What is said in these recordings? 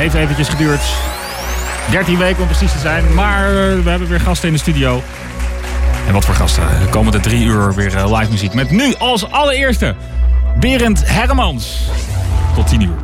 heeft eventjes geduurd. 13 weken om precies te zijn. Maar we hebben weer gasten in de studio. En wat voor gasten. De komende drie uur weer eh, live muziek. Met nu als allereerste Berend Hermans. Tot 10 uur.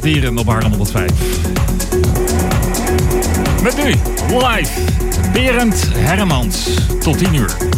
Nachtdieren op Haarlem 105. Met nu, live, Berend Hermans. Tot 10 uur.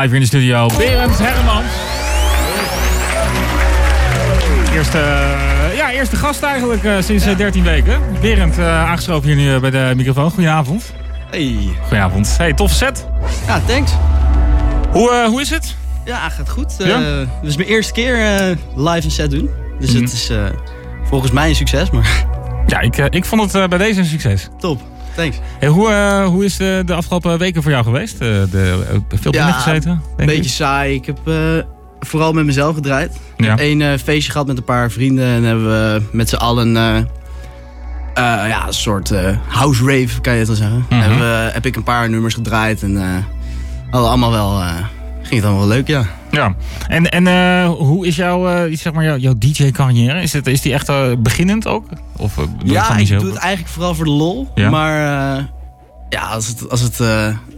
Live in de studio. Berend Hermans. Eerste, uh, ja, eerste gast eigenlijk uh, sinds ja. 13 weken. Berend, uh, aangeschoven hier nu bij de microfoon. Goedenavond. Hey. Goedenavond. Hey, toffe set. Ja, thanks. Hoe, hoe is het? Ja, gaat goed. Ja? Het is mijn eerste keer live een set doen. Dus mm. het is volgens mij een succes. Maar... Ja, ik, ik vond het bij deze een succes. Top. Thanks. Hey, hoe, uh, hoe is de, de afgelopen weken voor jou geweest? De, de, veel binnen gezeten? Een beetje saai. Ik heb uh, vooral met mezelf gedraaid. Ik heb één uh, feestje gehad met een paar vrienden. En hebben we met z'n allen ja, een soort house rave, kan je het wel zeggen. Mm -hmm. heb, heb ik een paar nummers gedraaid. En allemaal wel, het allemaal wel leuk, ja. Ja, en, en uh, hoe is jouw, uh, zeg maar, jouw, jouw DJ-carrière? Is, het, is die echt uh, beginnend ook? Of, ja, ik doe het eigenlijk vooral voor de lol. Ja? Maar ja, als het, als het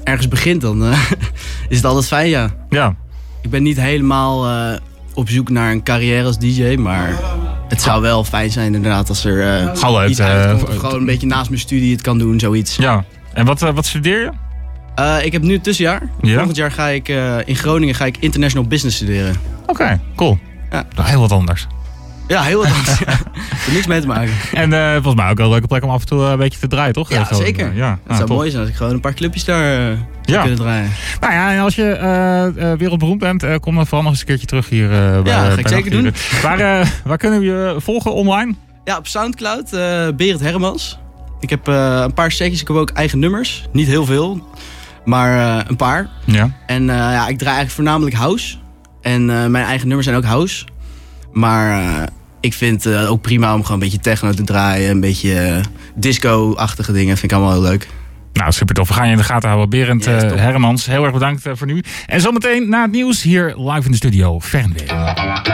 ergens begint, dan is het altijd fijn, ja. Ja. Ik ben niet helemaal op zoek naar een carrière als DJ, maar het zou wel fijn zijn inderdaad als er iets uitkomt. gewoon een beetje naast mijn studie het kan doen, zoiets. Ja, en wat, wat studeer je? Uh, ik heb nu het tussenjaar. Ja? Volgend jaar ga ik uh, in Groningen ga ik international business studeren. Oké, okay, cool. Ja. Nou, heel wat anders. Ja, heel wat anders. ja. Er niks mee te maken. En uh, volgens mij ook wel een leuke plek om af en toe een beetje te draaien, toch? Ja, zeker. Ja, het zou top. mooi zijn als ik gewoon een paar clubjes daar ja. kunnen draaien. Nou ja, en als je wereldberoemd bent, kom dan vooral nog eens een keertje terug hier. bij, ja, ga ik zeker doen. Waar, waar kunnen we je volgen online? Ja, op Soundcloud, Berend Hermans. Ik heb een paar setjes, ik heb ook eigen nummers. Niet heel veel. Maar uh, een paar. Ja. En uh, ja, ik draai eigenlijk voornamelijk house. En uh, mijn eigen nummers zijn ook house. Maar ik vind het ook prima om gewoon een beetje techno te draaien. Een beetje disco-achtige dingen. Vind ik allemaal heel leuk. Nou, super tof. We gaan je in de gaten houden. Berend yes, Hermans, heel erg bedankt voor nu. En zometeen na het nieuws hier live in de studio. Fernweg.